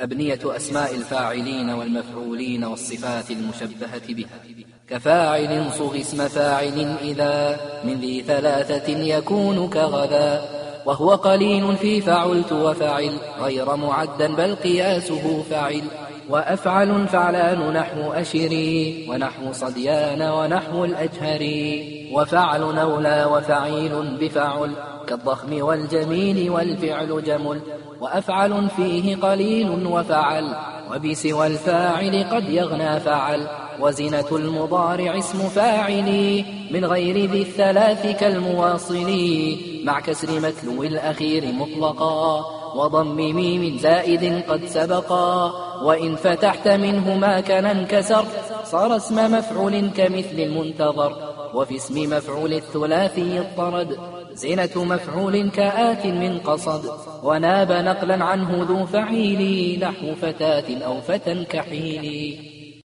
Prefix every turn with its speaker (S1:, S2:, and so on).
S1: أبنية أسماء الفاعلين والمفعولين والصفات المشبهة بها. كفاعل صغ اسم فاعل إذا من ذي ثلاثة يكون كغذا. وهو قليل في فعلت وفعل غير معدا بل قياسه فعل. وأفعل فعلان نحو أشري ونحو صديان ونحو الأجهري وفعل نولى وفعيل بفعل كالضخم والجميل والفعل جمل. وأفعل فيه قليل وفعل وبسوى الفاعل قد يغنى فعل. وزنة المضارع اسم فاعل من غير ذي الثلاث كالمواصل مع كسر متلو الأخير مطلقا وضم ميم زائد قد سبقا وإن فتحت منه ما كان انكسر صار اسم مفعول كمثل المنتظر وفي اسم مفعول الثلاثي اضطرد زينة مفعول كآت من قصد وناب نقلا عنه ذو فعيل نحو فتاة أو فتى كحيل.